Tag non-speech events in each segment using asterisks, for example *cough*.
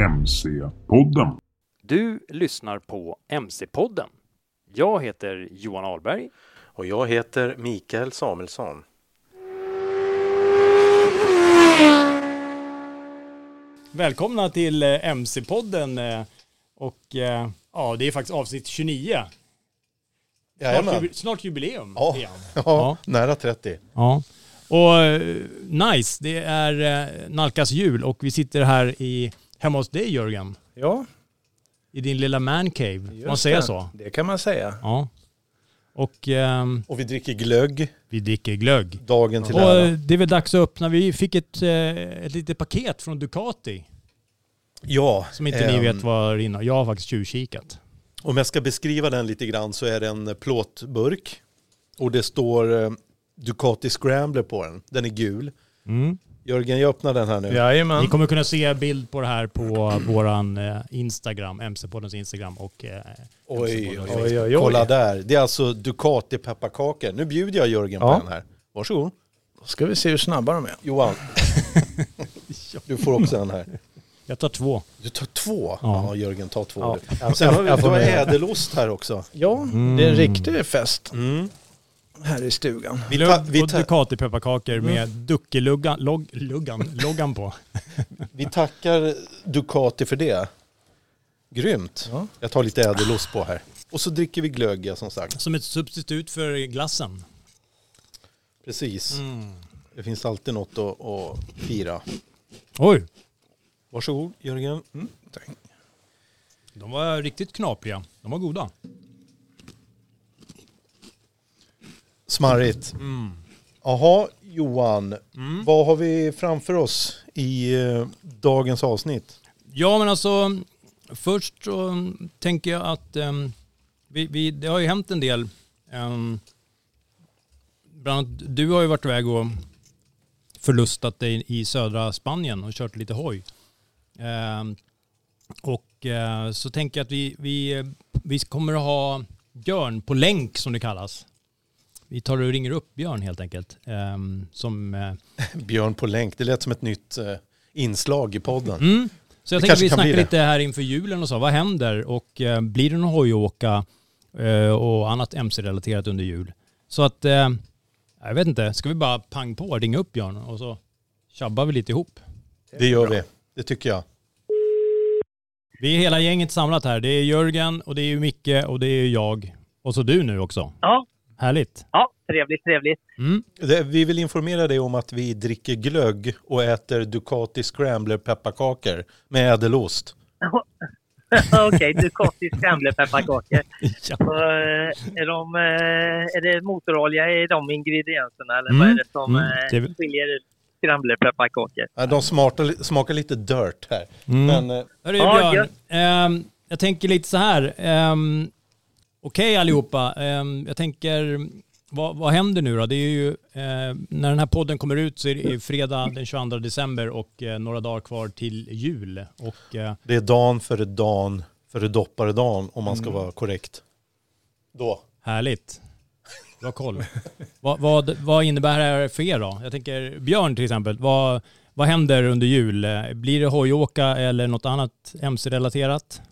MC-podden. Du lyssnar på MC-podden. Jag heter Johan Ahlberg. Och jag heter Mikael Samuelsson. Välkomna till eh, MC-podden. eh, Och eh, ja, det är faktiskt avsnitt 29. Snart, Jajamän. jubi- snart jubileum Ja, igen. *laughs* ja, nära 30. Ja. Och nice, det är nalkas jul och vi sitter här i, hemma hos dig Jörgen. Ja, I din lilla man cave. Får man säga så? Det kan man säga. Ja. Och ehm, Och vi dricker glögg vi dricker glögg. dagen till Och ära. eh, det är väl dags att öppna. Vi fick ett, eh, ett litet paket från Ducati. Ja, Som inte ni ehm, vet vad det innehåller. Jag har faktiskt tjuvkikat. Om jag ska beskriva den lite grann så är det en plåtburk. Och det står eh, Ducati Scrambler på den. Den är gul. Mm. Jörgen, jag öppnar den här nu. Jajamän. Ni kommer kunna se bild på det här på *clears throat* våran eh, Instagram, MC-poddens Instagram och eh, Oj, oj, Oj, oj, oj. Kolla där. Det är alltså Ducati pepparkakor. Nu bjuder jag Jörgen Ja. på den här. Varsågod. Då ska vi se hur snabba de är. Johan. *laughs* du får också den här. Jag tar två. Du tar två? Ja. Ja, Jörgen, ta två. Ja. Sen har vi du har ädelost här också. Ja, det är en riktig fest Mm. Här i stugan. Vi, ta, Glögg vi, och ta, Ducati-pepparkakor med Duckeluggan, log, luggan, loggan på. *laughs* vi tackar Ducati för det. Grymt. Ja. Jag tar lite ädelost på här. Och så dricker vi glögg, som sagt. Som ett substitut för glassen. Precis. Det finns alltid något att, att fira. Oj, Varsågod, Jörgen. Mm, de var riktigt knapriga. De var goda. Smarrigt. Jaha, Johan. Vad har vi framför oss i eh, dagens avsnitt? Ja, men alltså först så tänker jag att ehm, vi, vi, det har ju hänt en del. Um, bland annat, du har ju varit iväg och förlustat dig i södra Spanien och kört lite hoj. Ehm, och eh, så tänker jag att vi, vi, vi kommer att ha Björn på länk som det kallas. Vi tar och ringer upp Björn helt enkelt. ehm, som eh, *laughs* Björn på länk. Det lät som ett nytt eh, inslag i podden. Mm. Så jag Det tänker att vi kan snackar lite här inför julen och så. Vad händer? Och eh, blir det någon hojåka och annat MC-relaterat under jul? Så att, jag vet inte, ska vi bara pang på, ringa upp Björn och så tjabbar vi lite ihop. Det gör vi. Det tycker jag. Vi är hela gänget samlat här. Det är Jörgen och det är Micke och det är jag. Och så du nu också. Ja, Härligt. ja, trevligt, trevligt. Mm. Det, vi vill informera dig om att vi dricker glögg och äter Ducati Scrambler pepparkakor med ädelost. *laughs* Okej, Ducati Scrambler-pepparkakor. *laughs* Ja. Eh, Är, de, eh, är det motorolja i de ingredienserna eller Mm, vad är det som mm, eh, det- skiljer ut Scrambler-pepparkakor? Ja, De smartar, smakar lite dirt här. Mm. Men Hörru Ja, Björn, ehm, jag tänker lite så här. Um, Okej allihopa, Ehm, jag tänker vad, vad händer nu då? Det är ju, eh, när den här podden kommer ut så är det fredag den 22 december och eh, några dagar kvar till jul. Och, eh, Det är dan före dan före dopparedagen om man ska Mm. vara korrekt. Då. Härligt. Bra koll. vad, vad, vad innebär det här för er då? Jag tänker Björn till exempel. Vad, vad händer under jul? Blir det hojåka eller något annat MC-relaterat?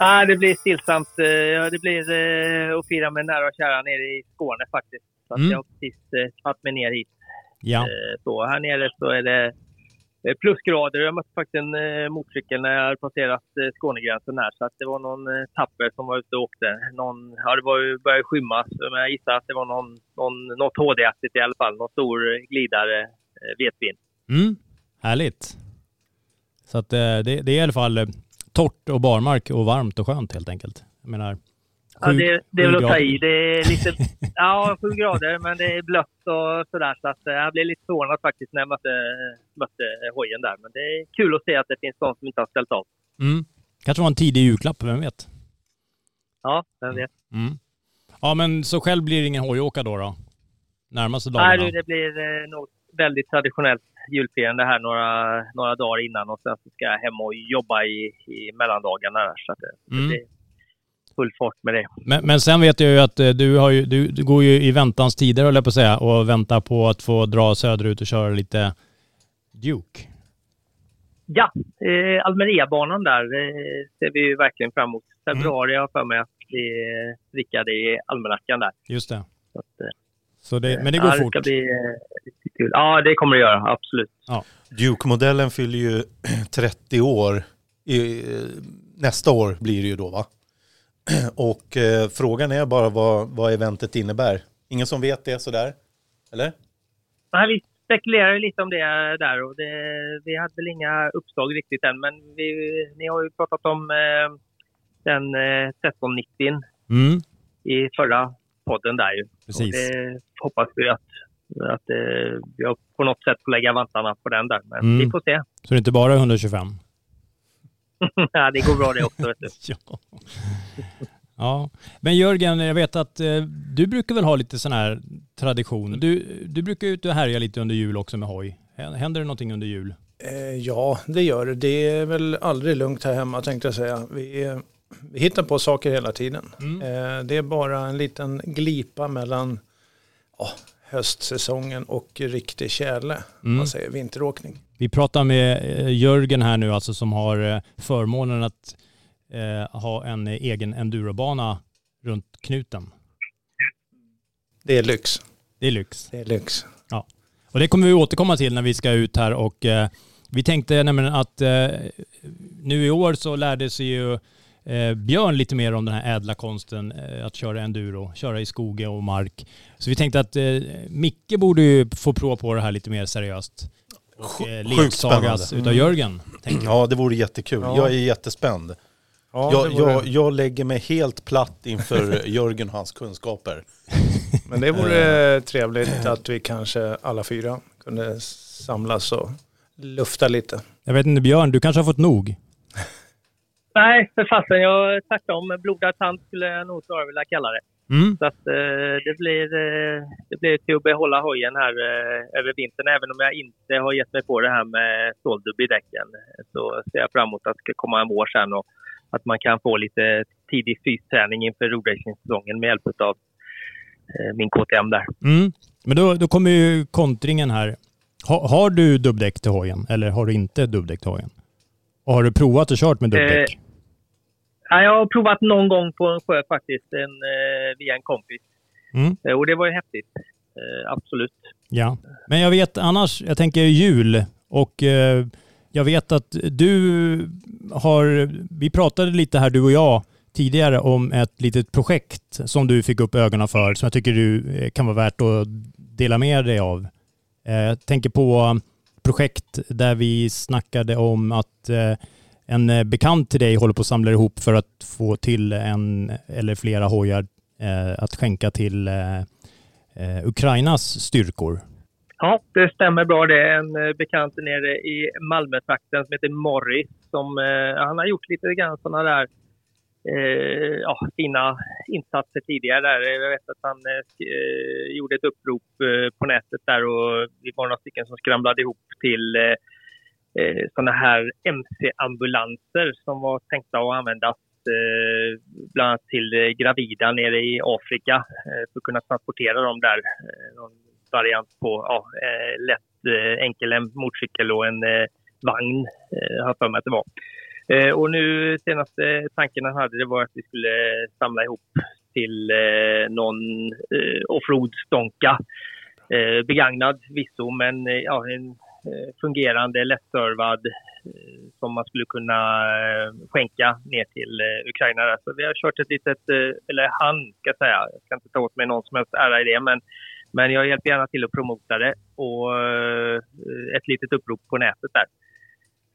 Nej, det blir stillsamt. eh, Det blir eh, att fira med nära och kära nere i Skåne faktiskt. Så att Mm. jag har precis eh, tagit mig ner hit. Ja. Så här nere så är det plusgrader. Jag mötte faktiskt en motorcykel när jag hade passerat Skånegränsen här. Så att det var någon tapper som var ute och åkte. Någon, ja, det var började skymma. Men jag gissar att det var någon, någon, något HD-aktigt i alla fall. Någon stor glidare vetvin. Mm. Härligt. Så att det, det är i alla fall torrt och barmark och varmt och skönt helt enkelt. Jag menar, Ja, sju- det, det är väl att ta i. Det är lite, *laughs* ja, sju grader, men det är blött och sådär. Så att, eh, jag blev lite förvånad faktiskt när jag mötte, mötte hojen där. Men det är kul att se att det finns de som inte har ställt av. Mm. Kanske var en tidig julklapp, vem vet? Ja, vem vet. Mm. Ja men så själv blir det ingen hojåka då då? Närmaste Nej, dagarna? du, det blir eh, nog väldigt traditionellt julfirande här några, några dagar innan och sen så ska jag hem och jobba i, i mellandagarna. Så det, det Mm. blir full fart med det. Men, men sen vet jag ju att eh, du, har ju, du, du går ju i väntans tider höll jag på att säga och väntar på att få dra söderut och köra lite Duke. Ja, eh, Almeriabanan där eh, ser vi ju verkligen fram emot. Februari har jag för mig att det är Rickard i almanackan där. Just det. Så att, eh, Så det, men det går ja, fort. Det ska bli eh, kul. Ja, det kommer det göra. Absolut. Duke-modellen fyller ju *clears throat* 30 år. I, nästa år blir det ju då va? *clears throat* Och eh, frågan är bara vad, vad eventet innebär. Ingen som vet det sådär? Eller? Nej, vi spekulerar lite om det där och det, vi hade väl inga uppslag riktigt än. Men vi, ni har ju pratat om eh, den eh, 1390 Mm, i förra podden där ju. Och precis. det hoppas vi att, att eh, vi har på något sätt får lägga vantarna på den där. Men Mm. vi får se. Så det är inte bara 125? *laughs* ja, det går bra det också. Vet du. *laughs* Ja. ja. Men Jörgen, jag vet att eh, du brukar väl ha lite sån här tradition. Du, du brukar ju ut och härja lite under jul också med hoj. Händer det någonting under jul? Eh, ja, det gör det. Det är väl aldrig lugnt här hemma tänkte jag säga. Vi, eh, vi hittar på saker hela tiden. Mm. Eh, det är bara en liten glipa mellan ja, höstsäsongen och riktig tjäle. Mm. Man säger vinteråkning. Vi pratar med eh, Jörgen här nu alltså som har eh, förmånen att eh, ha en egen endurobana runt knuten. Det är lyx. Det är lyx. Det är lyx. Och det kommer vi återkomma till när vi ska ut här och eh, vi tänkte nämligen att eh, nu i år så lärde sig ju eh, Björn lite mer om den här ädla konsten eh, att köra enduro, köra i skog och mark. Så vi tänkte att eh, Micke borde ju få prova på det här lite mer seriöst. Och eh, ledsagas utav Jörgen. tänkte jag. Ja, det vore jättekul. Ja. Jag är jättespänd. Ja, jag, jag, jag lägger mig helt platt inför *laughs* Jörgen och hans kunskaper. Men det vore trevligt att vi kanske alla fyra kunde samlas och lufta lite. Jag vet inte Björn, du kanske har fått nog? Nej, för fasen. Jag tvärtom. Blodad tand skulle jag nog snarare vilja kalla det. Mm. Så att eh, det blir, eh, det blir till att behålla hojen här eh, över vintern. Även om jag inte har gett mig på det här med ståldubb i däcken. Så ser jag fram emot att det ska komma en vår sen och att man kan få lite tidig fysträning inför roadracing-säsongen med hjälp av eh, min KTM där. Mm. Men då, då kommer ju kontringen här. Ha, har du dubbdäck till hojen eller har du inte dubbdäck till hojen? Och har du provat och kört med dubbdäck? Ja, jag har provat någon gång på en sjö faktiskt, en, eh, via en kompis. Mm. Eh, och det var ju häftigt. Eh, absolut. Ja, men jag vet annars, jag tänker jul och eh, jag vet att du har, vi pratade lite här du och jag tidigare om ett litet projekt som du fick upp ögonen för som jag tycker du eh, kan vara värt att dela med dig av. Eh, Jag tänker på projekt där vi snackade om att eh, en eh, bekant till dig håller på att samla ihop för att få till en eller flera hojar eh, att skänka till Ukrainas styrkor. Ja, det stämmer bra. Det är en bekant nere i Malmötrakten som heter Morris. Som, han har gjort lite grann sådana där eh, ja, fina insatser tidigare. Där. Jag vet att han eh, gjorde ett upprop eh, på nätet där och vi var några stycken som skramlade ihop till eh, eh sådana här MC-ambulanser som var tänkta att användas eh, bland annat till eh, gravida nere i Afrika eh, för att kunna transportera dem där. Eh, någon variant på ja, eh, lätt eh, enkel en motorcykel och en eh, vagn, eh, har jag för mig att det var. Och nu senaste tanken han hade det var att vi skulle samla ihop till någon offroad-stånka. Begagnad visso, men ja, en fungerande, lättservad Eh, som man skulle kunna eh, skänka ner till eh, Ukraina. Så vi har kört ett litet, eller han ska säga, jag ska inte ta åt mig någon som helst ära i det, men, men jag hjälper gärna till att promota det och ett litet upprop på nätet där.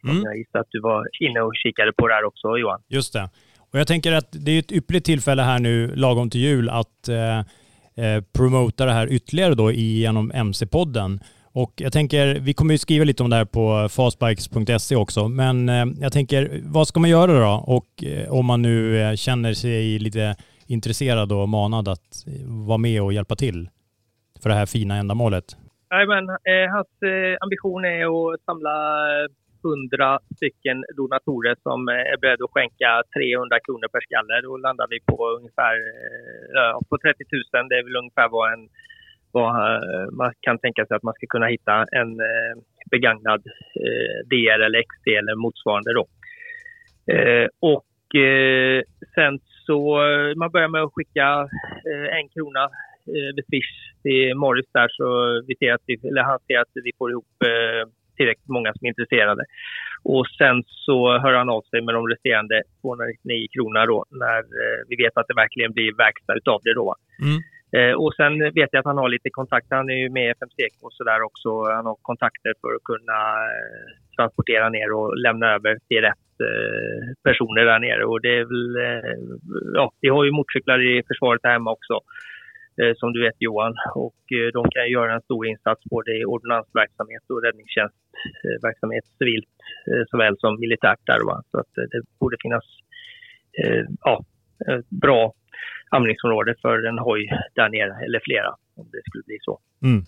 Mm. Jag gissar att du var inne och kikade på där också Johan. Just det. Och jag tänker att det är ett ypperligt tillfälle här nu lagom till jul att eh, Eh, promota det här ytterligare då genom MC-podden. Och jag tänker, vi kommer ju skriva lite om det här på fastbikes.se också, men eh, jag tänker, vad ska man göra då? Och eh, om man nu känner sig lite intresserad och manad att vara med och hjälpa till för det här fina ändamålet? Nej, men, eh, hans eh, ambition är att samla 100 stycken donatorer som eh, är beredda att skänka 300 kronor per skalle. Då landar vi på ungefär eh, på 30 000. Det är väl ungefär vad en vad eh, man kan tänka sig att man ska kunna hitta en begagnad DR eller XD eller motsvarande då. Och sen så, man börjar med att skicka en krona vid Swish till Morris där så vi ser att vi, eller han ser att vi får ihop tillräckligt många som är intresserade. Och sen så hör han av sig med de resterande 299 kronorna då när vi vet att det verkligen blir verkstad utav det då. Mm. Eh, och sen vet jag att han har lite kontakter. Han är ju med i FMC och sådär också. Han har kontakter för att kunna eh, transportera ner och lämna över till rätt eh, personer där nere. Och det är väl, ja, vi har ju motorcyklar i försvaret här hemma också Eh, som du vet Johan. Och eh, de kan göra en stor insats både i ordonnansverksamhet och räddningstjänstverksamhet civilt eh, såväl som militärt där. Va? Så att det borde finnas ja, bra användningsområde för en hoj där nere, eller flera, om det skulle bli så. Mm.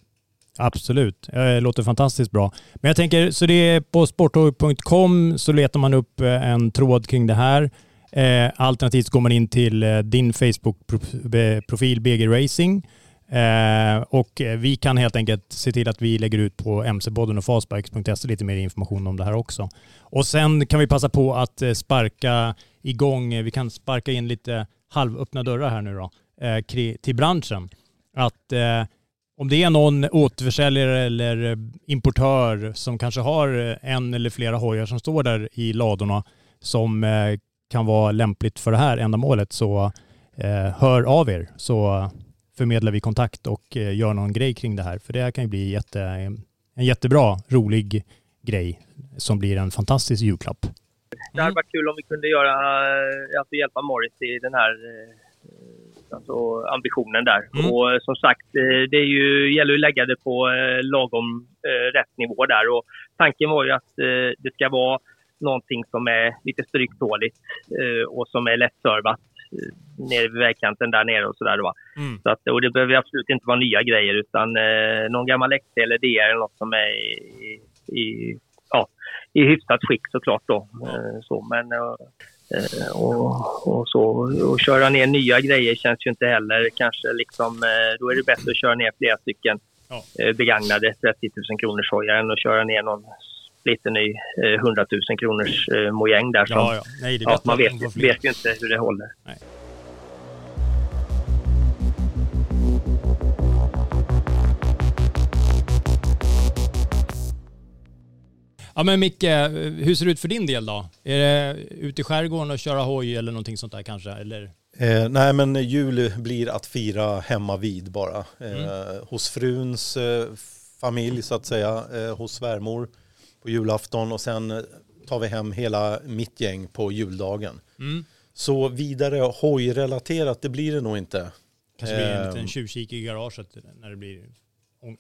Absolut, det låter fantastiskt bra. Men jag tänker, så det är på sporthoj.com så letar man upp en tråd kring det här. Eh, alternativt går man in till eh, din Facebook-profil BG Racing. Eh, och eh, vi kan helt enkelt se till att vi lägger ut på mc-podden och fastbikes.se lite mer information om det här också. Och sen kan vi passa på att eh, sparka igång, vi kan sparka in lite halvöppna dörrar här nu då, eh, till branschen. Att eh, om det är någon återförsäljare eller importör som kanske har en eller flera hojar som står där i ladorna som eh, kan vara lämpligt för det här ändamålet så hör av er så förmedlar vi kontakt och gör någon grej kring det här. För det här kan ju bli jätte, en jättebra, rolig grej som blir en fantastisk julklapp. Det hade varit kul om vi kunde göra, eh, alltså hjälpa Morris i den här eh, alltså ambitionen där. Mm. Och som sagt, eh, det är ju, gäller att lägga det på lagom rätt nivå där. Och tanken var ju att det ska vara någonting som är lite stryktåligt och som är lättservat nere vid vägkanten där nere och sådär. Mm. Så att, och det behöver absolut inte vara nya grejer utan eh, någon gammal XT eller DR eller något som är i, i ja, i hyfsat skick såklart då. Eh, så, men, eh, och, och, så, och köra ner nya grejer känns ju inte heller kanske liksom, eh, då är det bättre att köra ner flera stycken ja. begagnade 30 000 kronors hojar än att köra ner någon lite ny 100 000 kronors mojäng där. Som, ja, ja. Nej, ja, man vet, vet ju inte hur det håller. Nej. Ja men Micke, hur ser det ut för din del då? Är det ute i skärgården och köra hoj eller någonting sånt där kanske? Eller? Eh, nej men jul blir att fira hemma vid bara. Eh, mm. Hos fruns eh, familj så att säga, eh, hos svärmor på julafton och sen tar vi hem hela mitt gäng på juldagen. Mm. Så vidare hojrelaterat, det blir det nog inte. Kanske blir en liten ehm. tjuvkik i garaget när det blir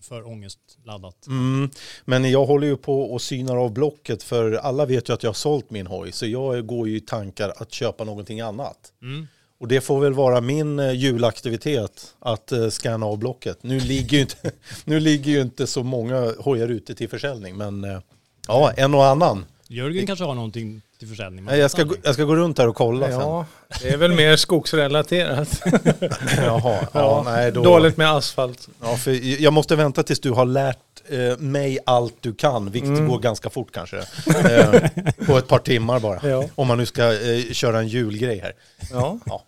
för ångestladdat. Mm. Men jag håller ju på och synar av blocket för alla vet ju att jag har sålt min hoj. Så jag går ju i tankar att köpa någonting annat. Mm. Och det får väl vara min eh, julaktivitet att eh, scanna av blocket. Nu ligger, ju inte, *laughs* nu ligger ju inte så många hojar ute till försäljning. Men eh, ja, en och annan. Jörgen kanske har någonting till försäljning. Nej, Jag ska, gå- jag ska gå runt här och kolla sen. Ja, det är väl mer skogsrelaterat. *laughs* Jaha, ja, nej, då, Dåligt med asfalt. Ja, för jag måste vänta tills du har lärt eh, mig allt du kan, vilket Mm. går ganska fort kanske. *laughs* Eh, på ett par timmar bara. Ja. Om man nu ska eh, köra en julgrej här. Ja. Ja.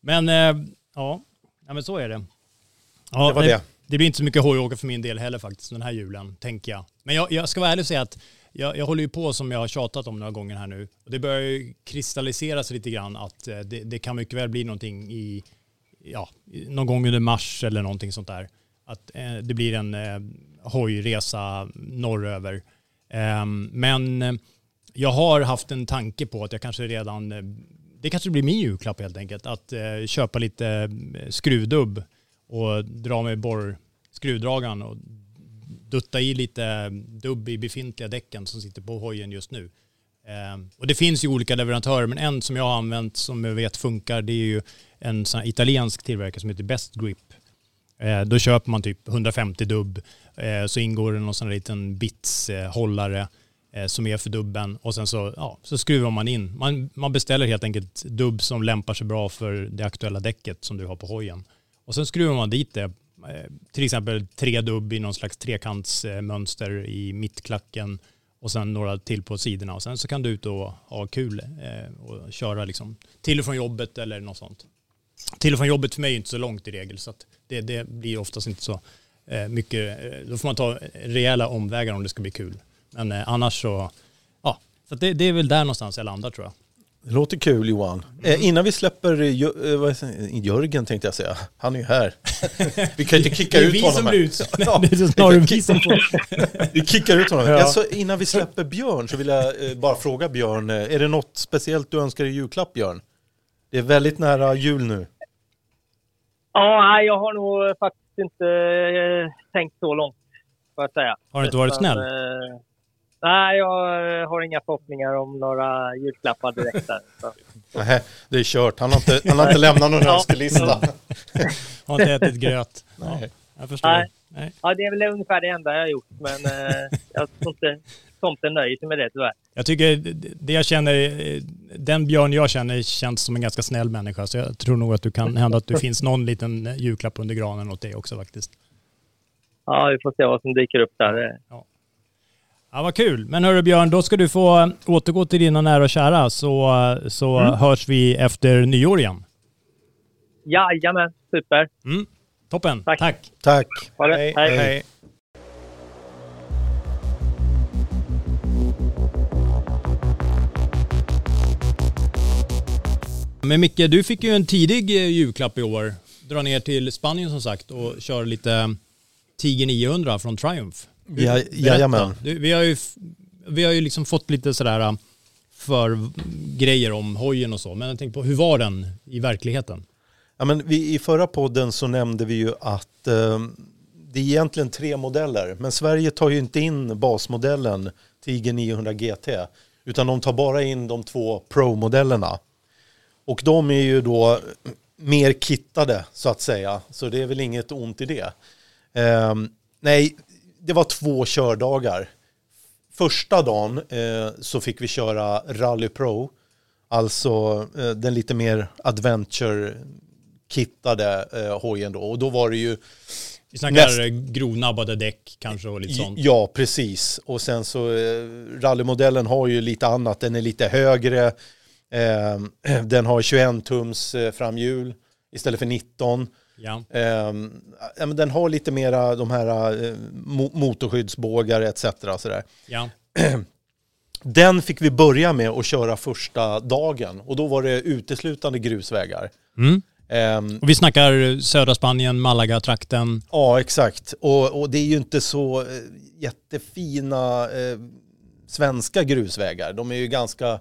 Men eh, ja, ja, men så är det. Ja, Det var nej, det. Det blir inte så mycket hojåka för min del heller faktiskt den här julen, tänker jag. Men jag, jag ska vara ärlig och säga att jag, jag håller ju på som jag har tjatat om några gånger här nu. Och det börjar ju kristalliseras lite grann att eh, det, det kan mycket väl bli någonting i, ja, någon gång under mars eller någonting sånt där. Att eh, det blir en eh, hojresa norröver. Eh, men eh, jag har haft en tanke på att jag kanske redan, eh, det kanske blir min julklapp helt enkelt, att eh, köpa lite eh, skruvdubb och dra med borrskruvdragaren och dutta i lite dubb i befintliga däcken som sitter på hojen just nu. Ehm, och det finns ju olika leverantörer, men en som jag har använt som jag vet funkar, det är ju en sån italiensk tillverkare som heter Best Grip. Ehm, då köper man typ 150 dubb, ehm, så ingår det någon sån här liten bits-hållare eh, eh, som är för dubben och sen så, ja, så skruvar man in. Man, man beställer helt enkelt dubb som lämpar sig bra för det aktuella däcket som du har på hojen. Och sen skruvar man dit det, eh, till exempel tre dubb i någon slags trekantsmönster i mittklacken och sen några till på sidorna och sen så kan du ut och ha kul eh, och köra liksom till och från jobbet eller något sånt. Till och från jobbet för mig är inte så långt i regel så att det, det blir oftast inte så eh, mycket, då får man ta rejäla omvägar om det ska bli kul. Men annars så, ja, så att det, det är väl där någonstans jag landar tror jag. Det låter kul Johan. Eh, innan vi släpper eh, vad säger jag? Jörgen tänkte jag säga. Han är ju här. vi kan inte kicka det är ut vi honom som här. blir *laughs* ut. Ja. det är snarare vi som får. *laughs* Vi kickar ut honom. Ja. Alltså, innan vi släpper Björn så vill jag eh, bara fråga Björn. eh, Är det något speciellt du önskar i julklapp Björn? Det är väldigt nära jul nu. Ja, nej, jag har nog faktiskt inte eh, tänkt så långt, får jag säga. Har du inte varit snäll? Eh, nej, jag eh, har inga förhoppningar om några julklappar direkt där. Nähä, det är kört. Han har inte, han har inte lämnat någon Ja. önskelista. *laughs* Har inte ätit gröt. Ja, Nej. jag förstår. Nej. Nej. Ja, det är väl ungefär det enda jag har gjort, men eh, jag tror inte tomten nöjer sig med det tyvärr. Jag tycker det jag känner, eh, den Björn jag känner känns som en ganska snäll människa. Så jag tror nog att du kan hända att det finns någon liten julklapp under granen åt dig också faktiskt. Ja, vi får se vad som dyker upp där. Ja, vad kul. Men hörru Björn, då ska du få eh, återgå till dina nära och kära så, så hörs vi efter nyår igen. Jajamän, super. Mm. Toppen. Tack. Tack. Tack. Hej. Hej. Hej. Men Micke, du fick ju en tidig eh, julklapp i år. Dra ner till Spanien som sagt och kör lite Tiger 900 från Triumph. Ja, jajamän. Du, vi har ju, vi har ju liksom fått lite sådär äh, för grejer om hojen och så. Men jag tänkte på, hur var den i verkligheten? Ja, men vi, I förra podden så nämnde vi ju att eh, det är egentligen tre modeller. Men Sverige tar ju inte in basmodellen Tiger 900 GT. Utan de tar bara in de två Pro-modellerna. Och de är ju då mer kittade så att säga. Så det är väl inget ont i det. Eh, nej, det var två kördagar. Första dagen eh, så fick vi köra Rally Pro. Alltså eh, den lite mer adventure-kittade eh, hojen då. Och då var det ju Vi snackar Näst- grovnabbade däck kanske och lite sånt. Ja, precis. Och sen så eh, rallymodellen har ju lite annat. Den är lite högre. Eh, *clears throat* den har 21 tums eh, framhjul istället för 19. Ja. Eh, den har lite mera de här eh, mo- motorskyddsbågar etc. Sådär. ja. *clears throat* Den fick vi börja med att köra första dagen och då var det uteslutande grusvägar. Mm. Ehm, Och vi snackar södra Spanien, Malaga-trakten. Ja, exakt. Och, och det är ju inte så eh, jättefina eh, svenska grusvägar. De är ju ganska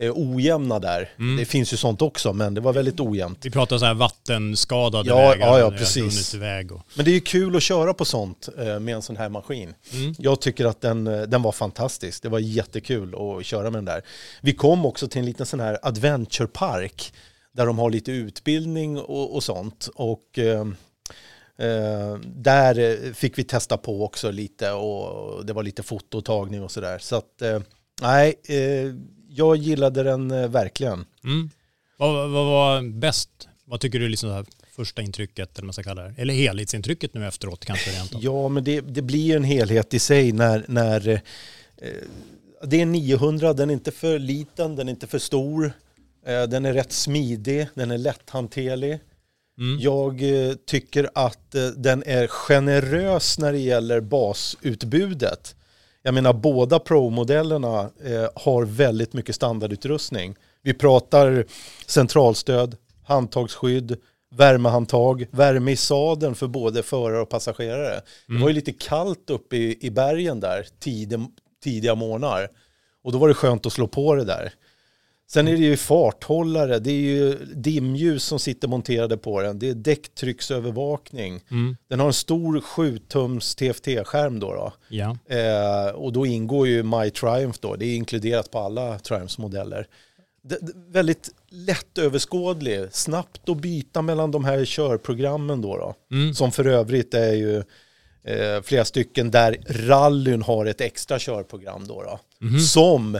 eh, ojämna där. Mm. Det finns ju sånt också, men det var väldigt ojämnt. Vi pratar så här vattenskadade Ja, vägar. ja, ja, precis. iväg och, Men det är ju kul att köra på sånt eh, med en sån här maskin. Mm. Jag tycker att den, eh, den var fantastisk. Det var jättekul att köra med den där. Vi kom också till en liten sån här adventurepark där de har lite utbildning och, och sånt. Och eh, eh, där fick vi testa på också lite och det var lite fototagning och sådär. Så att eh, nej, eh, jag gillade den eh, verkligen. mm. vad, vad var bäst? Vad tycker du liksom här första intrycket, eller man ska kalla det? Eller helhetsintrycket nu efteråt kanske rent av. *laughs* Ja, men det, det blir en helhet i sig när, när eh, det är 900, den är inte för liten, den är inte för stor, eh, den är rätt smidig, den är lätthanterlig. Mm. Jag eh, tycker att eh, den är generös när det gäller basutbudet. Jag menar båda Pro-modellerna eh, har väldigt mycket standardutrustning. Vi pratar centralstöd, handtagsskydd, värmehandtag, värme i sadeln för både förare och passagerare. Det var ju lite kallt uppe i, i bergen där tid, tidiga morgnar. Och då var det skönt att slå på det där. Sen är det ju farthållare, det är ju dimljus som sitter monterade på den, det är däcktrycksövervakning. Mm. Den har en stor 7-tums TFT-skärm då. då. Ja. Eh, och då ingår ju My Triumph då, det är inkluderat på alla Triumphs modeller. Det, det, väldigt lättöverskådlig, snabbt att byta mellan de här körprogrammen då. då. Mm. Som för övrigt är ju eh, flera stycken där rallyn har ett extra körprogram då. då Mhm. Som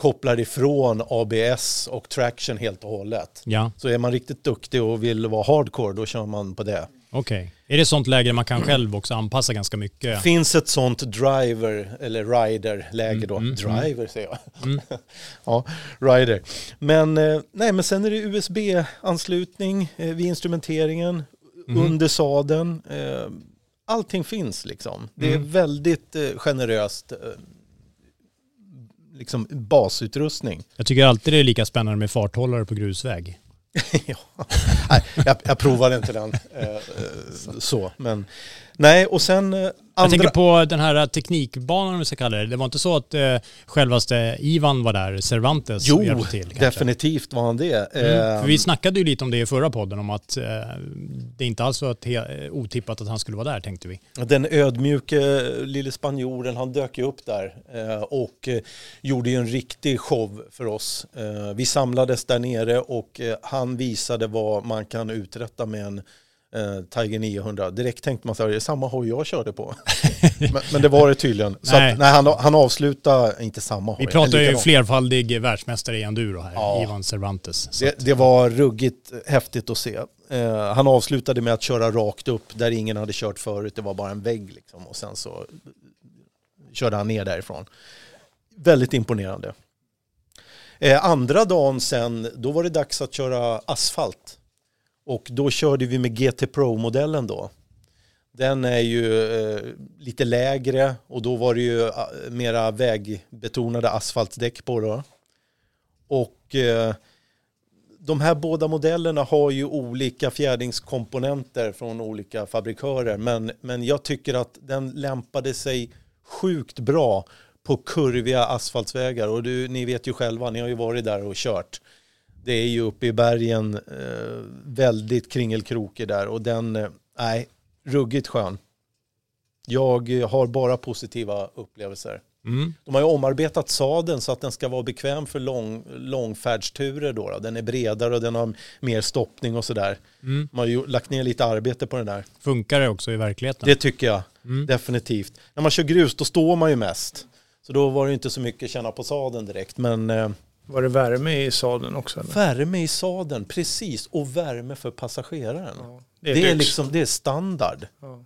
kopplar ifrån ABS och traction helt och hållet. Ja, Så är man riktigt duktig och vill vara hardcore då kör man på det. okej. Är det sånt läge man kan själv också anpassa ganska mycket? Finns ett sånt driver eller rider-läge då. Mm, mm, driver säger jag. *laughs* ja, rider. Men, eh, nej, men sen är det USB-anslutning eh, vid instrumenteringen, Mhm. under sadeln. Eh, allting finns liksom. Det är Mm. väldigt generöst. Liksom basutrustning. Jag tycker alltid det är lika spännande med farthållare på grusväg. *laughs* ja. nej, jag, jag provade inte den eh, eh, så. Men, nej, och sen eh, andra... tänker på den här teknikbanan om vi ska kalla det. Det var inte så att eh, självaste Ivan var där, Cervantes, och Jo, hjälpte till? kanske? definitivt var han det. Mm, Eh, för vi snackade ju lite om det i förra podden, om att eh, det inte alls var ett otippat att han skulle vara där, tänkte vi. Den ödmjuke lille spanjoren, han dök ju upp där eh, och eh, gjorde ju en riktig show för oss. Eh, vi samlades där nere och eh, han visade vad man kan uträtta med en eh, Tiger 900. Direkt tänkte man så här, det är samma hoj jag körde på. *laughs* men, men det var det tydligen. Så Nej. att, nej, han, han avslutade, inte samma hoj. Vi pratar ju flerfaldig världsmästare i enduro här, Ja. Ivan Cervantes. Det, att- det var ruggigt häftigt att se. Eh, han avslutade med att köra rakt upp där ingen hade kört förut. Det var bara en vägg liksom. Och sen så körde han ner därifrån. Väldigt imponerande. Eh, andra dagen sen, då var det dags att köra asfalt. Och då körde vi med GT Pro-modellen då. Den är ju eh, lite lägre och då var det ju eh, mera vägbetonade asfaltdäck på då. Och eh, de här båda modellerna har ju olika fjädringskomponenter från olika fabrikörer. Men, men jag tycker att den lämpade sig sjukt bra på kurviga asfaltsvägar. Och du, ni vet ju själva, ni har ju varit där och kört. Det är ju uppe i bergen eh, väldigt kringelkrokig där och den, eh, nej, ruggigt skön. Jag eh, har bara positiva upplevelser. Mm. De har ju omarbetat sadeln så att den ska vara bekväm för lång, långfärdsturer. Då, då. Den är bredare och den har mer stoppning och sådär. Mm. De har ju lagt ner lite arbete på den där. Funkar det också i verkligheten? Det tycker jag Mm. definitivt. När man kör grus då står man ju mest. Så då var det inte så mycket känna på sadeln direkt. Men eh, Var det värme i sadeln också? Eller? värme i sadeln, precis. Och värme för passageraren. Ja, Det är, lyx. liksom, det är standard. Ja.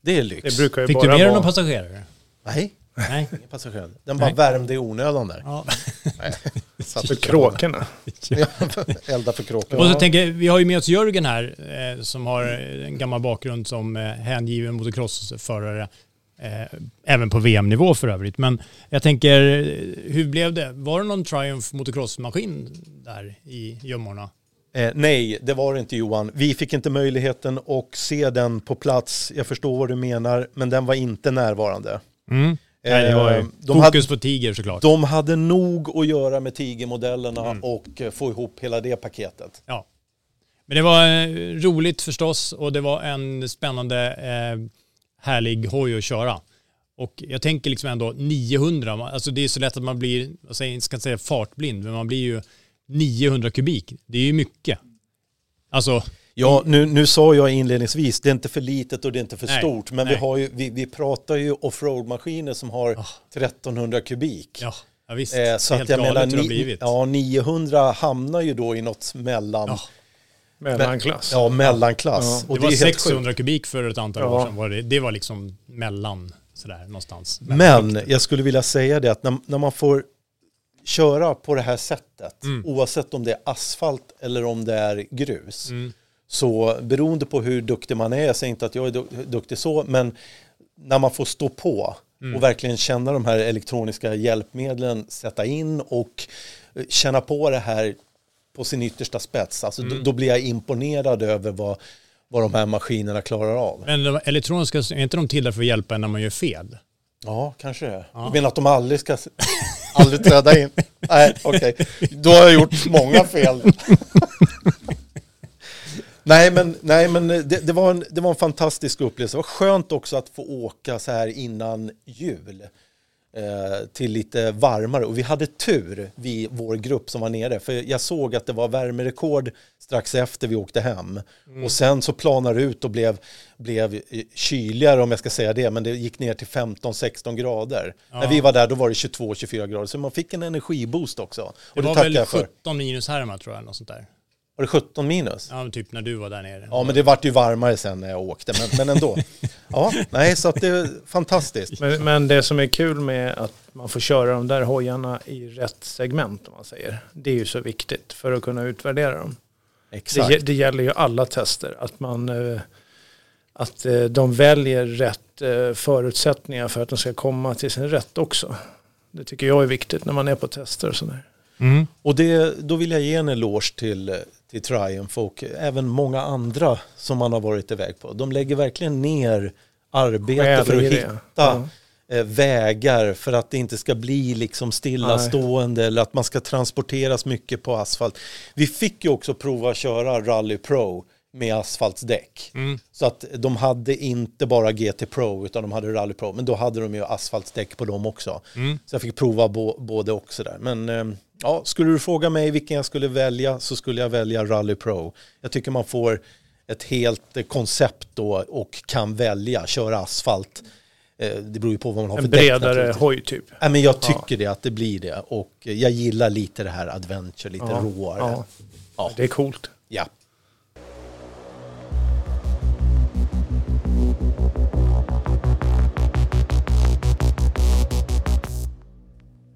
Det är lyx. Det brukar ju Fick du med dig någon passagerare? Nej, Nej. *laughs* ingen passagerare. Den bara Nej. värmde i onödan där. Ja. *laughs* Satt *laughs* För kråkorna. Ja, Elda för kråkor. Och så tänker vi har ju med oss Jörgen här eh, som har en gammal bakgrund som eh, hängiven motocrossförare. Eh, även på VM-nivå för övrigt. Men jag tänker, eh, hur blev det? Var det någon Triumph motocrossmaskin där i gömmorna? Eh, nej, det var det inte Johan. Vi fick inte möjligheten att se den på plats. Jag förstår vad du menar, men den var inte närvarande. Mm. Nej, det var Eh, de, hade, fokus på Tiger såklart. de hade nog att göra med Tiger-modellerna Mm. och eh, få ihop hela det paketet. Ja. Men det var eh, roligt förstås och det var en spännande, eh, härlig hoj att köra. Och jag tänker liksom ändå 900, man- alltså det är så lätt att man blir, jag jag ska inte säga fartblind, men man blir ju 900 kubik. Det är ju mycket. Alltså, Ja, nu, nu sa jag inledningsvis, det är inte för litet och det är inte för Nej, stort, men vi, har ju, vi, vi pratar ju offroad-maskiner som har Ah. 1300 kubik. ja, ja visst. Eh, det så är att helt jag galet menar, det ni, ja, 900 hamnar ju då i något mellan, Ja. Mellanklass. ja, mellanklass. Ja, Och det var sjukt. 600 kubik för ett antal Ja. år sedan. Var det, det var liksom mellan sådär någonstans. Men jag skulle vilja säga det att när, när man får köra på det här sättet, Mm. oavsett om det är asfalt eller om det är grus, Mm. så beroende på hur duktig man är, jag säger inte att jag är du- duktig så, men när man får stå på Mm. och verkligen känna de här elektroniska hjälpmedlen sätta in och eh, känna på det här på sin yttersta spets, alltså Mm. då, då blir jag imponerad över vad, vad de här maskinerna klarar av. Men de elektroniska, är inte de till för att hjälpa en när man gör fel? Ja, kanske det. Ja. Du menar att de aldrig ska *laughs* aldrig träda in? Nej, okej. Då har jag gjort många fel. *laughs* nej, men, nej, men det, det, var en, det var en fantastisk upplevelse. Det var skönt också att få åka så här innan jul till lite varmare. Och vi hade tur, vi, vår grupp som var nere. För jag såg att det var värmerekord strax efter vi åkte hem. Mm. Och sen så planade det ut och blev, blev eh, kyligare om jag ska säga det. Men det gick ner till 15-16 grader. När vi var där då var det 22-24 grader. Så man fick en energiboost också. Och Det det, var väl jag för. 17 minus här tror jag, något sånt där. Var det 17 minus? Ja, men typ när du var där nere. Ja, men det vart ju varmare sen när jag åkte, men, men ändå. *laughs* Ja, nej, så att det är fantastiskt. Men, men det som är kul med att man får köra de där hojarna i rätt segment, om man säger, det är ju så viktigt för att kunna utvärdera dem. Det, Exakt. ge- det gäller ju alla tester, att, man, eh, att eh, de väljer rätt eh, förutsättningar för att de ska komma till sin rätt också. Det tycker jag är viktigt när man är på tester och sådär. Mm. Och det, då vill jag ge en eloge till, till Triumph och även många andra som man har varit iväg på. De lägger verkligen ner arbete för att hitta Ja. eh, vägar för att det inte ska bli liksom stillastående eller att man ska transporteras mycket på asfalt. Vi fick ju också prova att köra Rally Pro med asfaltsdäck. Mm. Så att de hade inte bara GT Pro utan de hade Rally Pro. Men då hade de ju asfaltsdäck på dem också. Mm. Så jag fick prova bo, både och sådär. Men eh, ja, skulle du fråga mig vilken jag skulle välja så skulle jag välja Rally Pro. Jag tycker man får ett helt eh, koncept då och kan välja, köra asfalt. Eh, det beror ju på vad man har för En däck bredare naturligtvis. hoj typ. Nej, men jag tycker det, att det blir det. Och jag gillar lite det här adventure, lite Ja, råare. ja. Ja. Det är coolt. Ja.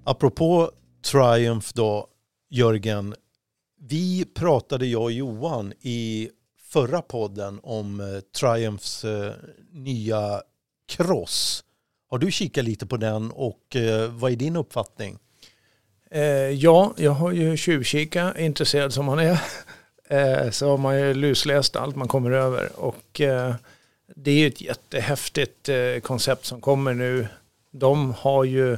Apropå Triumph då, Jörgen. Vi pratade, jag och Johan, i förra podden om eh, Triumphs eh, nya Cross. Har du kikat lite på den och eh, vad är din uppfattning? Eh, ja, jag har ju tjuvkika, intresserad som man är. *laughs* Eh, så har man ju lusläst allt man kommer över. Och eh, det är ju ett jättehäftigt eh, koncept som kommer nu. De har ju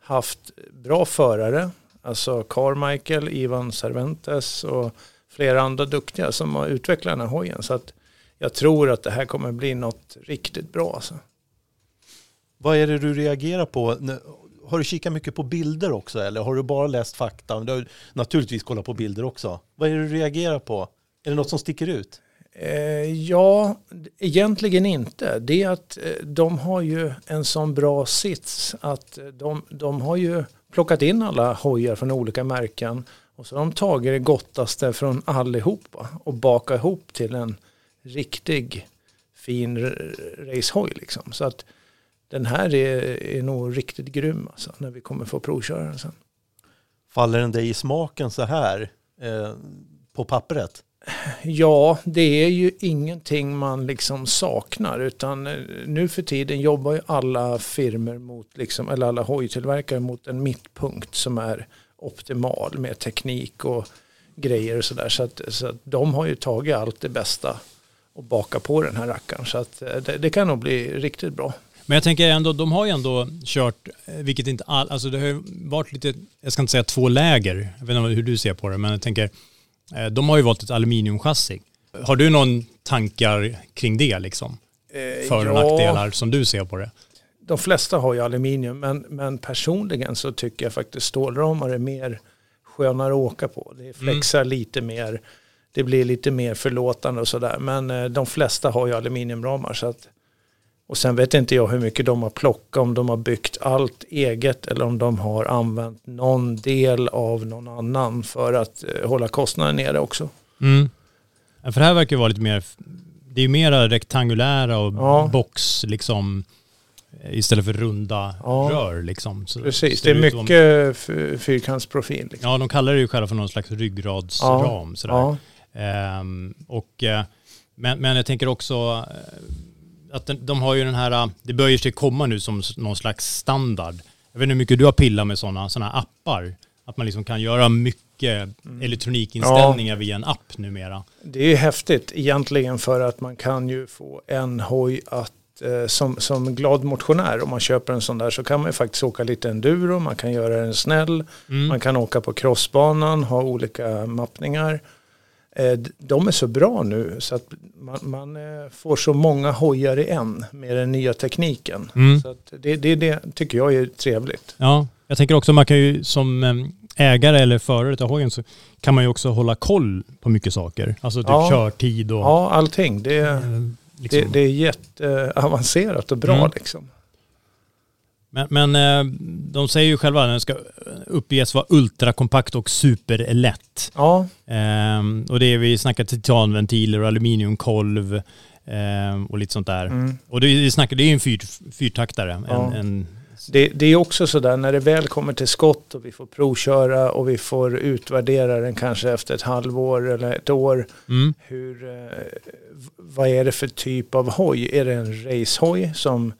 haft bra förare. Alltså Carmichael, Ivan Cervantes och flera andra duktiga som har utvecklat den här hojen. Så att jag tror att det här kommer bli något riktigt bra. Alltså. Vad är det du reagerar på? Har du kikat mycket på bilder också eller har du bara läst fakta? Du har naturligtvis kollat på bilder också. Vad är det du reagerar på? Är det något som sticker ut? Eh, ja, egentligen inte. Det är att eh, de har ju en sån bra sits att eh, de, de har ju plockat in alla hojar från olika märken och så har de tagit det gottaste från allihopa och bakat ihop till en riktig fin racehoj liksom. Så att den här är, är nog riktigt grym alltså, när vi kommer få provköra den sen. Faller den dig i smaken så här eh, på pappret? Ja, det är ju ingenting man liksom saknar utan eh, nu för tiden jobbar ju alla firmer mot, liksom, eller alla hojtillverkare mot en mittpunkt som är optimal med teknik och grejer och sådär. Så att, så att de har ju tagit allt det bästa och bakat på den här rackaren. Så att eh, det, det kan nog bli riktigt bra. Men jag tänker ändå, de har ju ändå kört, eh, vilket inte all, alltså det har ju varit lite, jag ska inte säga två läger, jag vet inte hur du ser på det, men jag tänker, de har ju valt ett aluminiumchassi. Har du någon tankar kring det liksom? Eh, För och ja, nackdelar som du ser på det? De flesta har ju aluminium men, men personligen så tycker jag faktiskt stålramar är mer skönare att åka på. Det flexar lite mer, det blir lite mer förlåtande och sådär. Men eh, de flesta har ju aluminiumramar. Så att, och sen vet inte jag hur mycket de har plockat, om de har byggt allt eget eller om de har använt någon del av någon annan för att eh, hålla kostnaden nere också. Mm. Ja, För det här verkar vara lite mer, det är ju mera rektangulära och Ja. box liksom eh, istället för runda Ja. rör liksom. Så Precis, det är mycket f- fyrkantsprofil. Liksom. Ja, de kallar det ju själva för någon slags ryggradsram. Sådär. Ehm, och, eh, men, men jag tänker också att den, de har ju den här, eh, det börjar sig komma nu som någon slags standard. Jag vet inte hur mycket du har pillat med sådana såna appar. Att man liksom kan göra mycket elektronikinställningar via en app numera. Det är ju häftigt egentligen för att man kan ju få en hoj att eh, som, som glad motionär om man köper en sån där så kan man ju faktiskt åka lite enduro, man kan göra den snäll, Mm. man kan åka på crossbanan, ha olika mappningar. Eh, De är så bra nu så att man, man eh, får så många hojar i en med den nya tekniken. Mm. Så det, det, det tycker jag är trevligt. Ja, jag tänker också man kan ju som eh, ägare eller förare till hojen så kan man ju också hålla koll på mycket saker. Alltså typ Ja. körtid och Ja, allting. Det, eh, liksom. det, det är jätteavancerat och bra Mm. liksom. Men, men eh, de säger ju själva att den ska uppges vara ultrakompakt och superlätt. Ja, Ehm, och det är, vi snackar titanventiler och aluminiumkolv ehm, och lite sånt där. mm. Och det, vi snackar, det är en fyr, fyrtaktare. Ja. En, en, Det, det är också sådär när det väl kommer till skott och vi får provköra och vi får utvärdera den kanske efter ett halvår eller ett år. mm, Hur, eh, vad är det för typ av hoj? Är det en racehoj som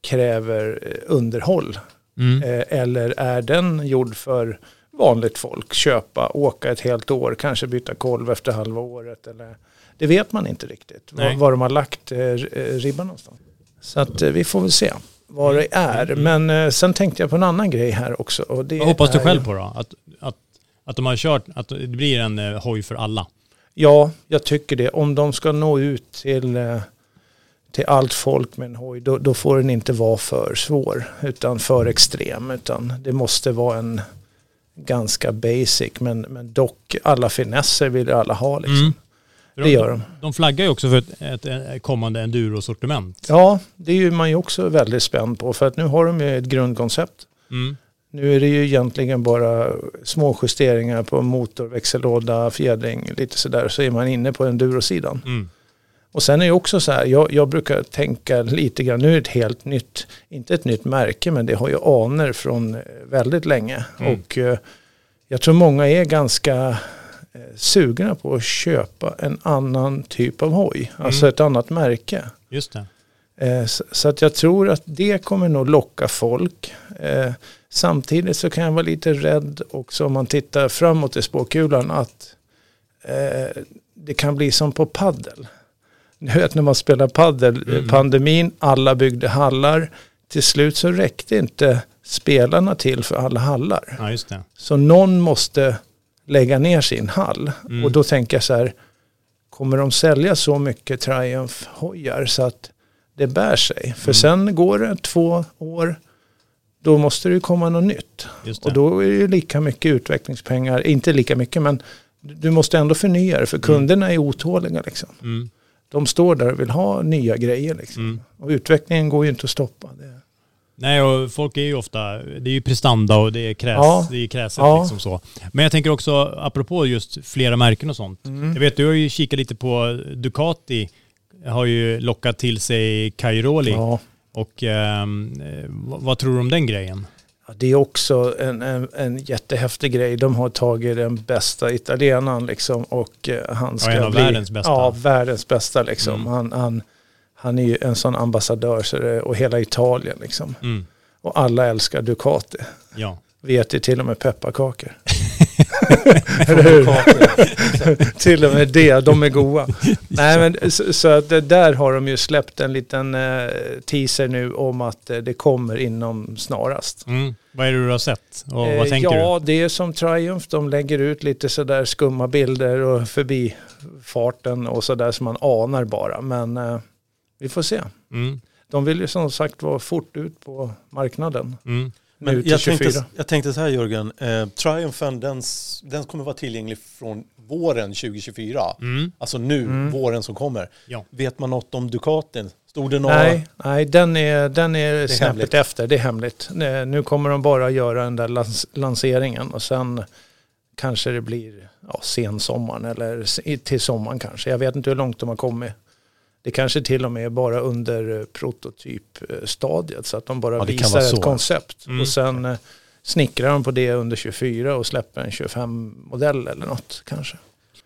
kräver eh, underhåll? mm, Eh, eller är den gjord för vanligt folk? Köpa, åka ett helt år, kanske byta kolv efter halva året. Eller, det vet man inte riktigt var, var de har lagt eh, ribban någonstans. Så att vi får väl se vad det är. Men eh, sen tänkte jag på en annan grej här också. Och det vad hoppas du själv på då? Att, att, att de har kört, att det blir en hoj för alla? Ja, jag tycker det. Om de ska nå ut till, till allt folk med en hoj, då, då får den inte vara för svår, utan för extrem. Utan det måste vara en ganska basic, men, men dock alla finesser vill alla ha. Liksom. Mm. Det gör de. De flaggar ju också för ett, ett kommande enduro-sortiment. Ja, det är ju man ju också väldigt spänd på, för att nu har de ju ett grundkoncept. Mm. Nu är det ju egentligen bara små justeringar på motor, växellåda, fjädring, lite sådär, så är man inne på endurosidan. Mm. Och sen är det också så här, jag, jag brukar tänka lite grann, nu är det ett helt nytt, inte ett nytt märke, men det har ju aner från eh, väldigt länge. Mm. Och eh, jag tror många är ganska eh, sugna på att köpa en annan typ av hoj, alltså Mm. ett annat märke. Just det. Så, att jag tror att det kommer nog locka folk. Samtidigt så kan jag vara lite rädd också om man tittar framåt i spåkulan att det kan bli som på paddel. Ni vet när man spelar paddel, eh, Mm. pandemin, alla byggde hallar. Till slut så räckte inte spelarna till för alla hallar. Ja. Så någon måste lägga ner sin hall. Mm. Och då tänker jag så här, kommer de sälja så mycket Triumph-hojar så att det bär sig? För Mm. sen går det två år, då måste det ju komma något nytt. Och då är det ju lika mycket utvecklingspengar, inte lika mycket men du måste ändå förnya det för kunderna är otåliga liksom. De står där och vill ha nya grejer liksom. Mm. Och utvecklingen går ju inte att stoppa. Det. Nej, och folk är ju ofta, det är ju prestanda och det är, kräs, Ja. det är kräset Ja. liksom så. Men jag tänker också, apropå just flera märken och sånt. Mm. Jag vet, du har ju kikat lite på Ducati, har ju lockat till sig Cairoli. Ja. Och ehm, eh, vad, vad tror du om den grejen? Det är också en, en, en jättehäftig grej. De har tagit den bästa italienaren liksom och eh, han ska en av bli... världens bästa. Ja, världens bästa liksom. Mm. Han, han, han är ju en sån ambassadör så det, och hela Italien liksom. Mm. Och alla älskar Ducati. Ja. Vi äter till och med pepparkakor. *laughs* Eller hur? *laughs* Till och med det, de är goa. Nej, men, så, så att där har de ju släppt en liten eh, teaser nu om att eh, det kommer inom snarast. Mm. Vad är det du har sett och vad Eh, tänker ja, det är som Triumph. De lägger ut lite sådär skumma bilder och förbi farten och sådär som man anar bara. Men eh, vi får se. du? Mm. De vill ju som sagt vara fort ut på marknaden. Mm. Nu Men till jag 24. tänkte, jag tänkte så här Jörgen, eh, Triumphen den, den kommer vara tillgänglig från våren 2024. Mm. Alltså nu, Mm. våren som kommer. Ja. Vet man något om Ducatin? Stod det några? Nej, nej den är, den är, snäppet hemligt. efter. Det är hemligt. Eh, Nu kommer de bara göra den där lans- lanseringen och sen kanske det blir ja, sensommaren eller till sommaren kanske. Jag vet inte hur långt de har kommit. Det kanske till och med är bara under eh, prototypstadiet så att de bara Ja, visar ett koncept Mm. och sen eh, snickrar de på det under 24 och släpper en 25-modell eller något kanske.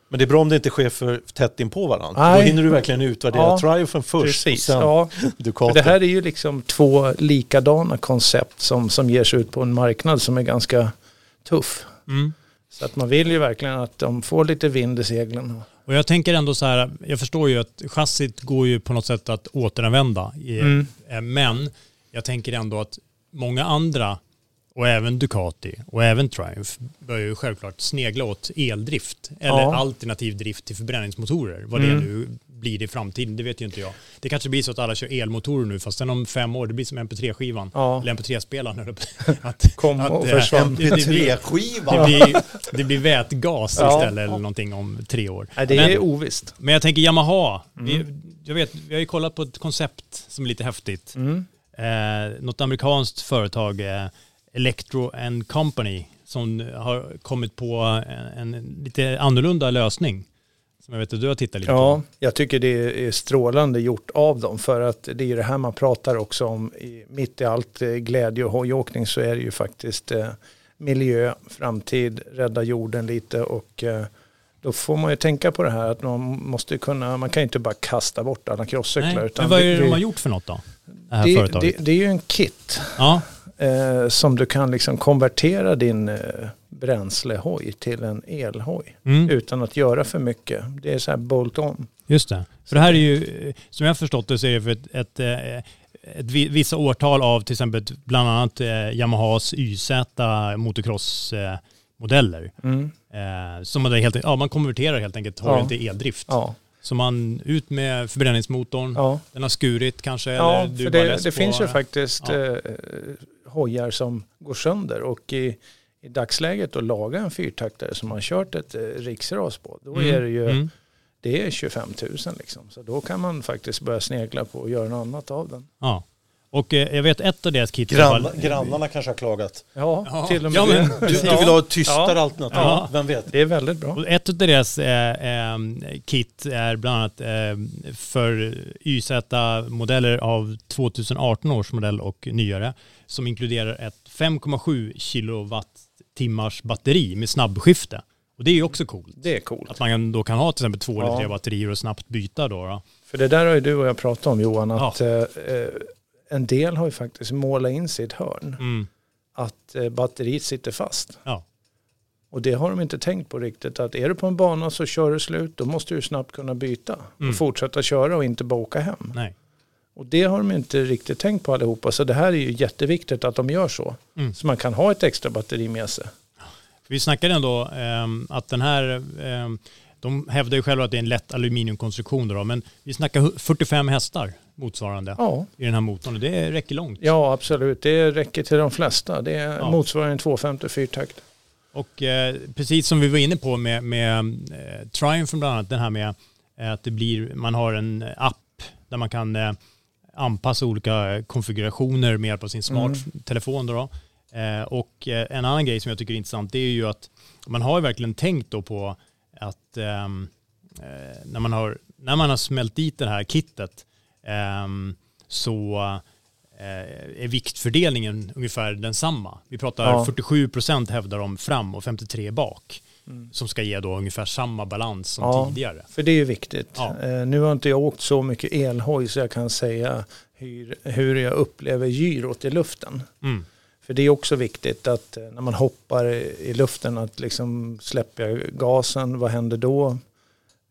Men det är bra om det inte sker för tätt in på varandra. Nej. Då hinner du verkligen utvärdera Ja, Triumphen först Precis, och sen ja. För Ducatin. det här är ju liksom två likadana koncept som, som ger sig ut på en marknad som är ganska tuff. Mm. Så att man vill ju verkligen att de får lite vind i seglen. Och jag tänker ändå så här, jag förstår ju att chassit går ju på något sätt att återanvända. I, Mm. eh, Men jag tänker ändå att många andra, och även Ducati och även Triumph, börjar ju självklart snegla åt eldrift. Eller Ja. alternativ drift till förbränningsmotorer. Vad Mm. det nu blir i framtiden, det vet ju inte jag. Det kanske blir så att alla kör elmotorer nu, fast sen om fem år, det blir som MP3-skivan. Ja. Eller MP3-spelaren. höll jag på- att- *laughs* Kom och eh, försvann. det- det blir- MP3-skiva! det blir, det blir vätgas Ja. istället eller någonting om tre år. Nej, det Men- är ovisst. men jag tänker Yamaha. Vi, Mm. jag vet, vi har ju kollat på ett koncept som är lite häftigt. Mm. Eh, något amerikanskt företag, eh, Electro and Company, som har kommit på en, en lite annorlunda lösning. Som jag vet att du har tittat lite Ja, på. jag tycker det är strålande gjort av dem för att det är ju det här man pratar också om. Mitt i allt eh, glädje och hojåkning så är det ju faktiskt eh, miljö, framtid, rädda jorden lite och eh, då får man ju tänka på det här att man måste kunna, man kan ju inte bara kasta bort alla crosscyklar. Nej, men vad är det det- de har gjort för något då? Det här det, företaget. det, det är ju en kit ja, eh, som du kan liksom konvertera din eh, bränslehoj till en elhoj mm, utan att göra för mycket. Det är så här bolt-on. just det. För det här är ju, eh, som jag har förstått det så är det för ett, ett, eh, ett vi- vissa årtal av till exempel bland annat eh, Yamahas YZ motocross-modeller. Mm. Eh, som man, helt, ja, man konverterar helt enkelt hojen Ja. till eldrift. Ja, Så man ut med förbränningsmotorn, ja. den har skurit kanske, ja eller du för det, det finns ju faktiskt eh, hojar som går sönder och i, i dagsläget att laga en fyrtaktare som man kört ett eh, riksras på, då Mm, är det ju mm. det är 25 000 liksom. Så då kan man faktiskt börja snegla på att göra något annat av den. Ja. Och eh, jag vet ett av deras kit. Grann, fall- grannarna kanske har klagat. Ja, Ja. till och med Ja, men-. Du, du vill ha ett tystare Ja. alternativ, Ja. vem vet? Det är väldigt bra. Och ett av deras eh, eh, kit är bland annat eh, för YZ-modeller av 2018 års modell och nyare som inkluderar ett 5,7 kilowattimmars batteri med snabbskifte. Och det är ju också coolt. Det är coolt. Att man då kan ha till exempel två eller tre batterier och snabbt byta då. då. För det där har ju du och jag pratat om Johan, att eh, eh, en del har ju faktiskt målat in sig i ett hörn. Mm. Att eh, batteriet sitter fast. Ja. Och det har de inte tänkt på riktigt. Att är du på en bana så kör du slut, då måste du snabbt kunna byta. Mm. Och fortsätta köra och inte bara åka hem. Nej. Och det har de inte riktigt tänkt på allihopa. Så det här är ju jätteviktigt att de gör så. Mm. Så man kan ha ett extra batteri med sig. Vi snackade ändå ehm, att den här, ehm, de hävdar ju själva att det är en lätt aluminiumkonstruktion då, men vi snackar hu- 45 hästar motsvarande Ja, i den här motorn det räcker långt. ja absolut. Det räcker till de flesta. Det Ja. motsvarar en 250 takt. Och eh, precis som vi var inne på med, med eh, Triumph bland annat, den här med eh, att det blir, man har en app där man kan eh, anpassa olika konfigurationer med hjälp av sin smarttelefon. Då, då. Eh, och eh, en annan grej som jag tycker är intressant det är ju att man har verkligen tänkt då på att ehm, eh, när, man har, när man har smält dit det här kittet så eh, är viktfördelningen ungefär densamma. Vi pratar Ja. 47 procent hävdar de fram och 53 bak. Som ska ge då ungefär samma balans som Ja. tidigare. För det är ju viktigt. Ja. Eh, nu har inte jag åkt så mycket elhoj så jag kan säga hur, hur jag upplever gyrot i luften. Mm. För det är också viktigt att eh, när man hoppar i i luften att liksom släpper jag gasen, vad händer då?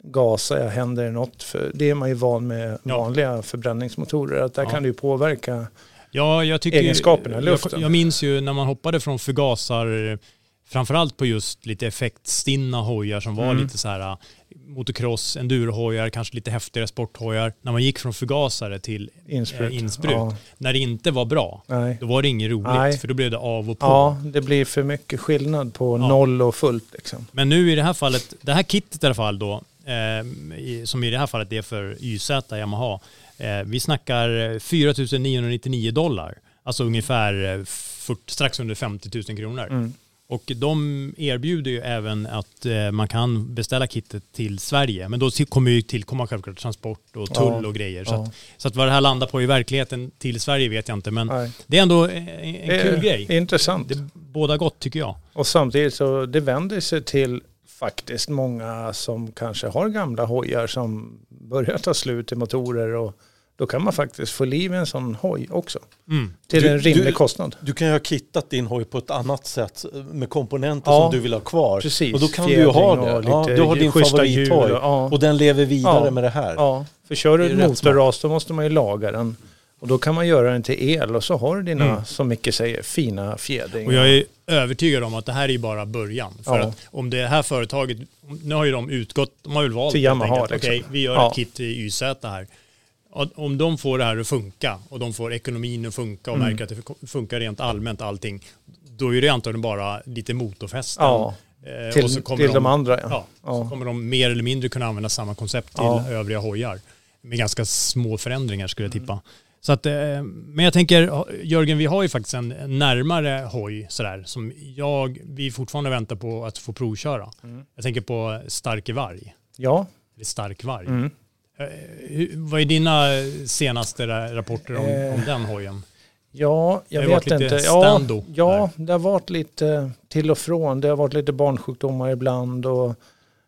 Gasar jag, händer det något? För det är man ju van med Ja. vanliga förbränningsmotorer, att där Ja. kan det ju påverka. Ja, jag tycker, Egenskaperna i luften. Jag, jag minns ju när man hoppade från förgasar, framförallt på just lite effektstinna hojar som var Mm. lite så här äh, motocross, endurohojar, kanske lite häftigare sporthojar. När man gick från förgasare till Insprut. eh, insprut, Ja. när det inte var bra, Nej. då var det inget roligt, Nej. för då blev det av och på. Ja, det blir för mycket skillnad på Ja. noll och fullt. Liksom. Men nu i det här fallet, det här kittet i alla fall då, som i det här fallet är för YZ Yamaha, eh, vi snackar 4 999 dollar, alltså ungefär eh, 40, strax under 50 000 kronor. Mm. Och de erbjuder ju även att eh, man kan beställa kittet till Sverige, men då kommer ju tillkomma självklart transport och tull och grejer. Så, att, så att vad det här landar på i verkligheten till Sverige vet jag inte, men Nej. det är ändå eh, en, en Det kul är grej. Intressant. Det båda gott tycker jag. Och samtidigt så det vänder sig till faktiskt många som kanske har gamla hojar som börjar ta slut i motorer och då kan man faktiskt få liv i en sån hoj också. Mm. Till Du- en rimlig du- kostnad. Du kan ju ha kittat din hoj på ett annat sätt med komponenter Ja, som du vill ha kvar. precis. Och då kan du ju ha det. Ja, du har din favorithoj och- ja. och den lever vidare med det här. Ja, för kör du ett motorras då måste man ju laga den. Och då kan man göra den till el och så har du dina, Mm. som Micke säger, fina fjädringar. Och jag är övertygad om att det här är ju bara början. För Ja. att om det här företaget, nu har ju de utgått, de har väl valt Till Yamaha, liksom. okej, vi gör Ja. ett kit till YZ här. Om de får det här att funka och de får ekonomin att funka och Mm. märker att det funkar rent allmänt allting, då är det antagligen bara lite motorfästen. Ja, Eh, till, och så kommer till de, de, andra ja. Ja, så kommer de mer eller mindre kunna använda samma koncept till övriga hojar. Med ganska små förändringar skulle jag tippa. Så att, eh, men jag tänker, Jörgen, vi har ju faktiskt en närmare hoj sådär, som jag, vi fortfarande väntar på att få provköra. Mm. Jag tänker på Starke Varg, Ja, eller Stark Varg. mm. Eh, vad är dina senaste ra- rapporter om, Eh, om den hojen? Ja, jag vet inte. Ja, ja, det har varit lite till och från. Det har varit lite barnsjukdomar ibland och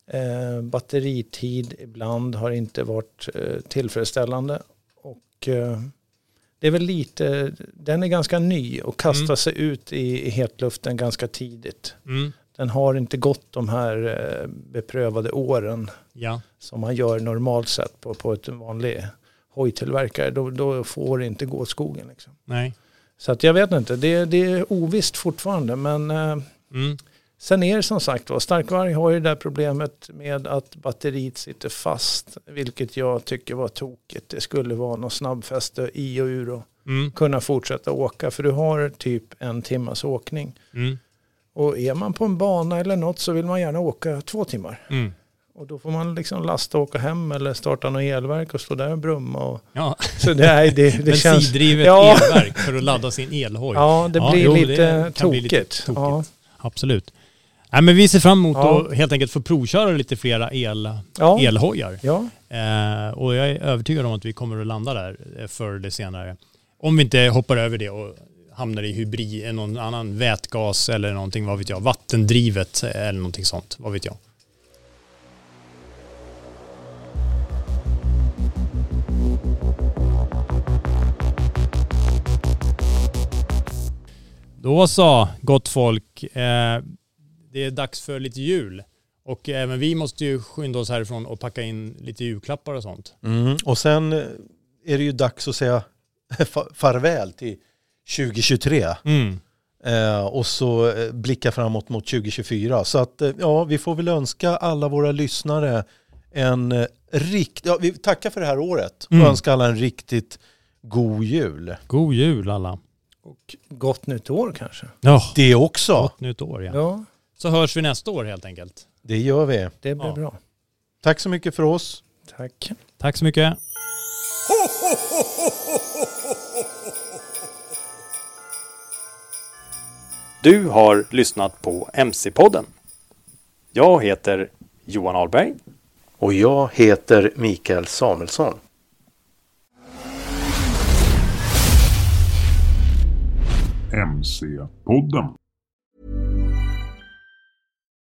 eh, batteritid ibland har inte varit eh, tillfredsställande. Och eh, det är väl lite, den är ganska ny och kastar Mm. sig ut i, i hetluften ganska tidigt. Mm. Den har inte gått de här eh, beprövade åren Ja, som man gör normalt sett på, på ett vanlig hojtillverkare. Då, då får det inte gå åt skogen. Liksom. nej. Så att jag vet inte, det, det är ovisst fortfarande. Men eh, Mm. Sen är det som sagt var, Starkvarg har ju det där problemet med att batteriet sitter fast. Vilket jag tycker var tokigt. Det skulle vara något snabbfäste i och ur och Mm. kunna fortsätta åka. För du har typ en timmas åkning. Mm. Och är man på en bana eller något så vill man gärna åka två timmar. Mm. Och då får man liksom lasta och åka hem eller starta något elverk och stå där och brumma. Och, Ja, så det, är, det, det *laughs* känns... bensindrivet Ja. elverk för att ladda sin elhoj. Ja, det Ja, blir jo, det lite kan bli lite tokigt. tokigt. Ja. Absolut. Nej, men vi ser fram emot Ja. att helt enkelt få provköra lite flera el, Ja. elhojar. ja, Eh, och jag är övertygad om att vi kommer att landa där eh, förr eller senare. Om vi inte hoppar över det och hamnar i hybrid, någon annan vätgas eller någonting, vad vet jag, vattendrivet eller någonting sånt, vad vet jag. Då så, gott folk. Eh, det är dags för lite jul. Och även vi måste ju skynda oss härifrån och packa in lite julklappar och sånt. Mm. Och sen eh, är det ju dags att säga *laughs* fa- farväl till 2023. Mm. Eh, och så eh, blicka framåt mot 2024. Så att eh, ja, vi får väl önska alla våra lyssnare en eh, rikt... Ja, vi tackar för det här året och Mm. önskar alla en riktigt god jul. God jul alla. och gott nytt år kanske. Ja, Det också. gott nytt år ja. Ja, Så hörs vi nästa år helt enkelt. Det gör vi. det blir Ja. bra. Tack så mycket för oss. Tack. Tack så mycket. Du har lyssnat på MC-podden. Jag heter Johan Ahlberg. Och jag heter Mikael Samuelsson. MC-podden.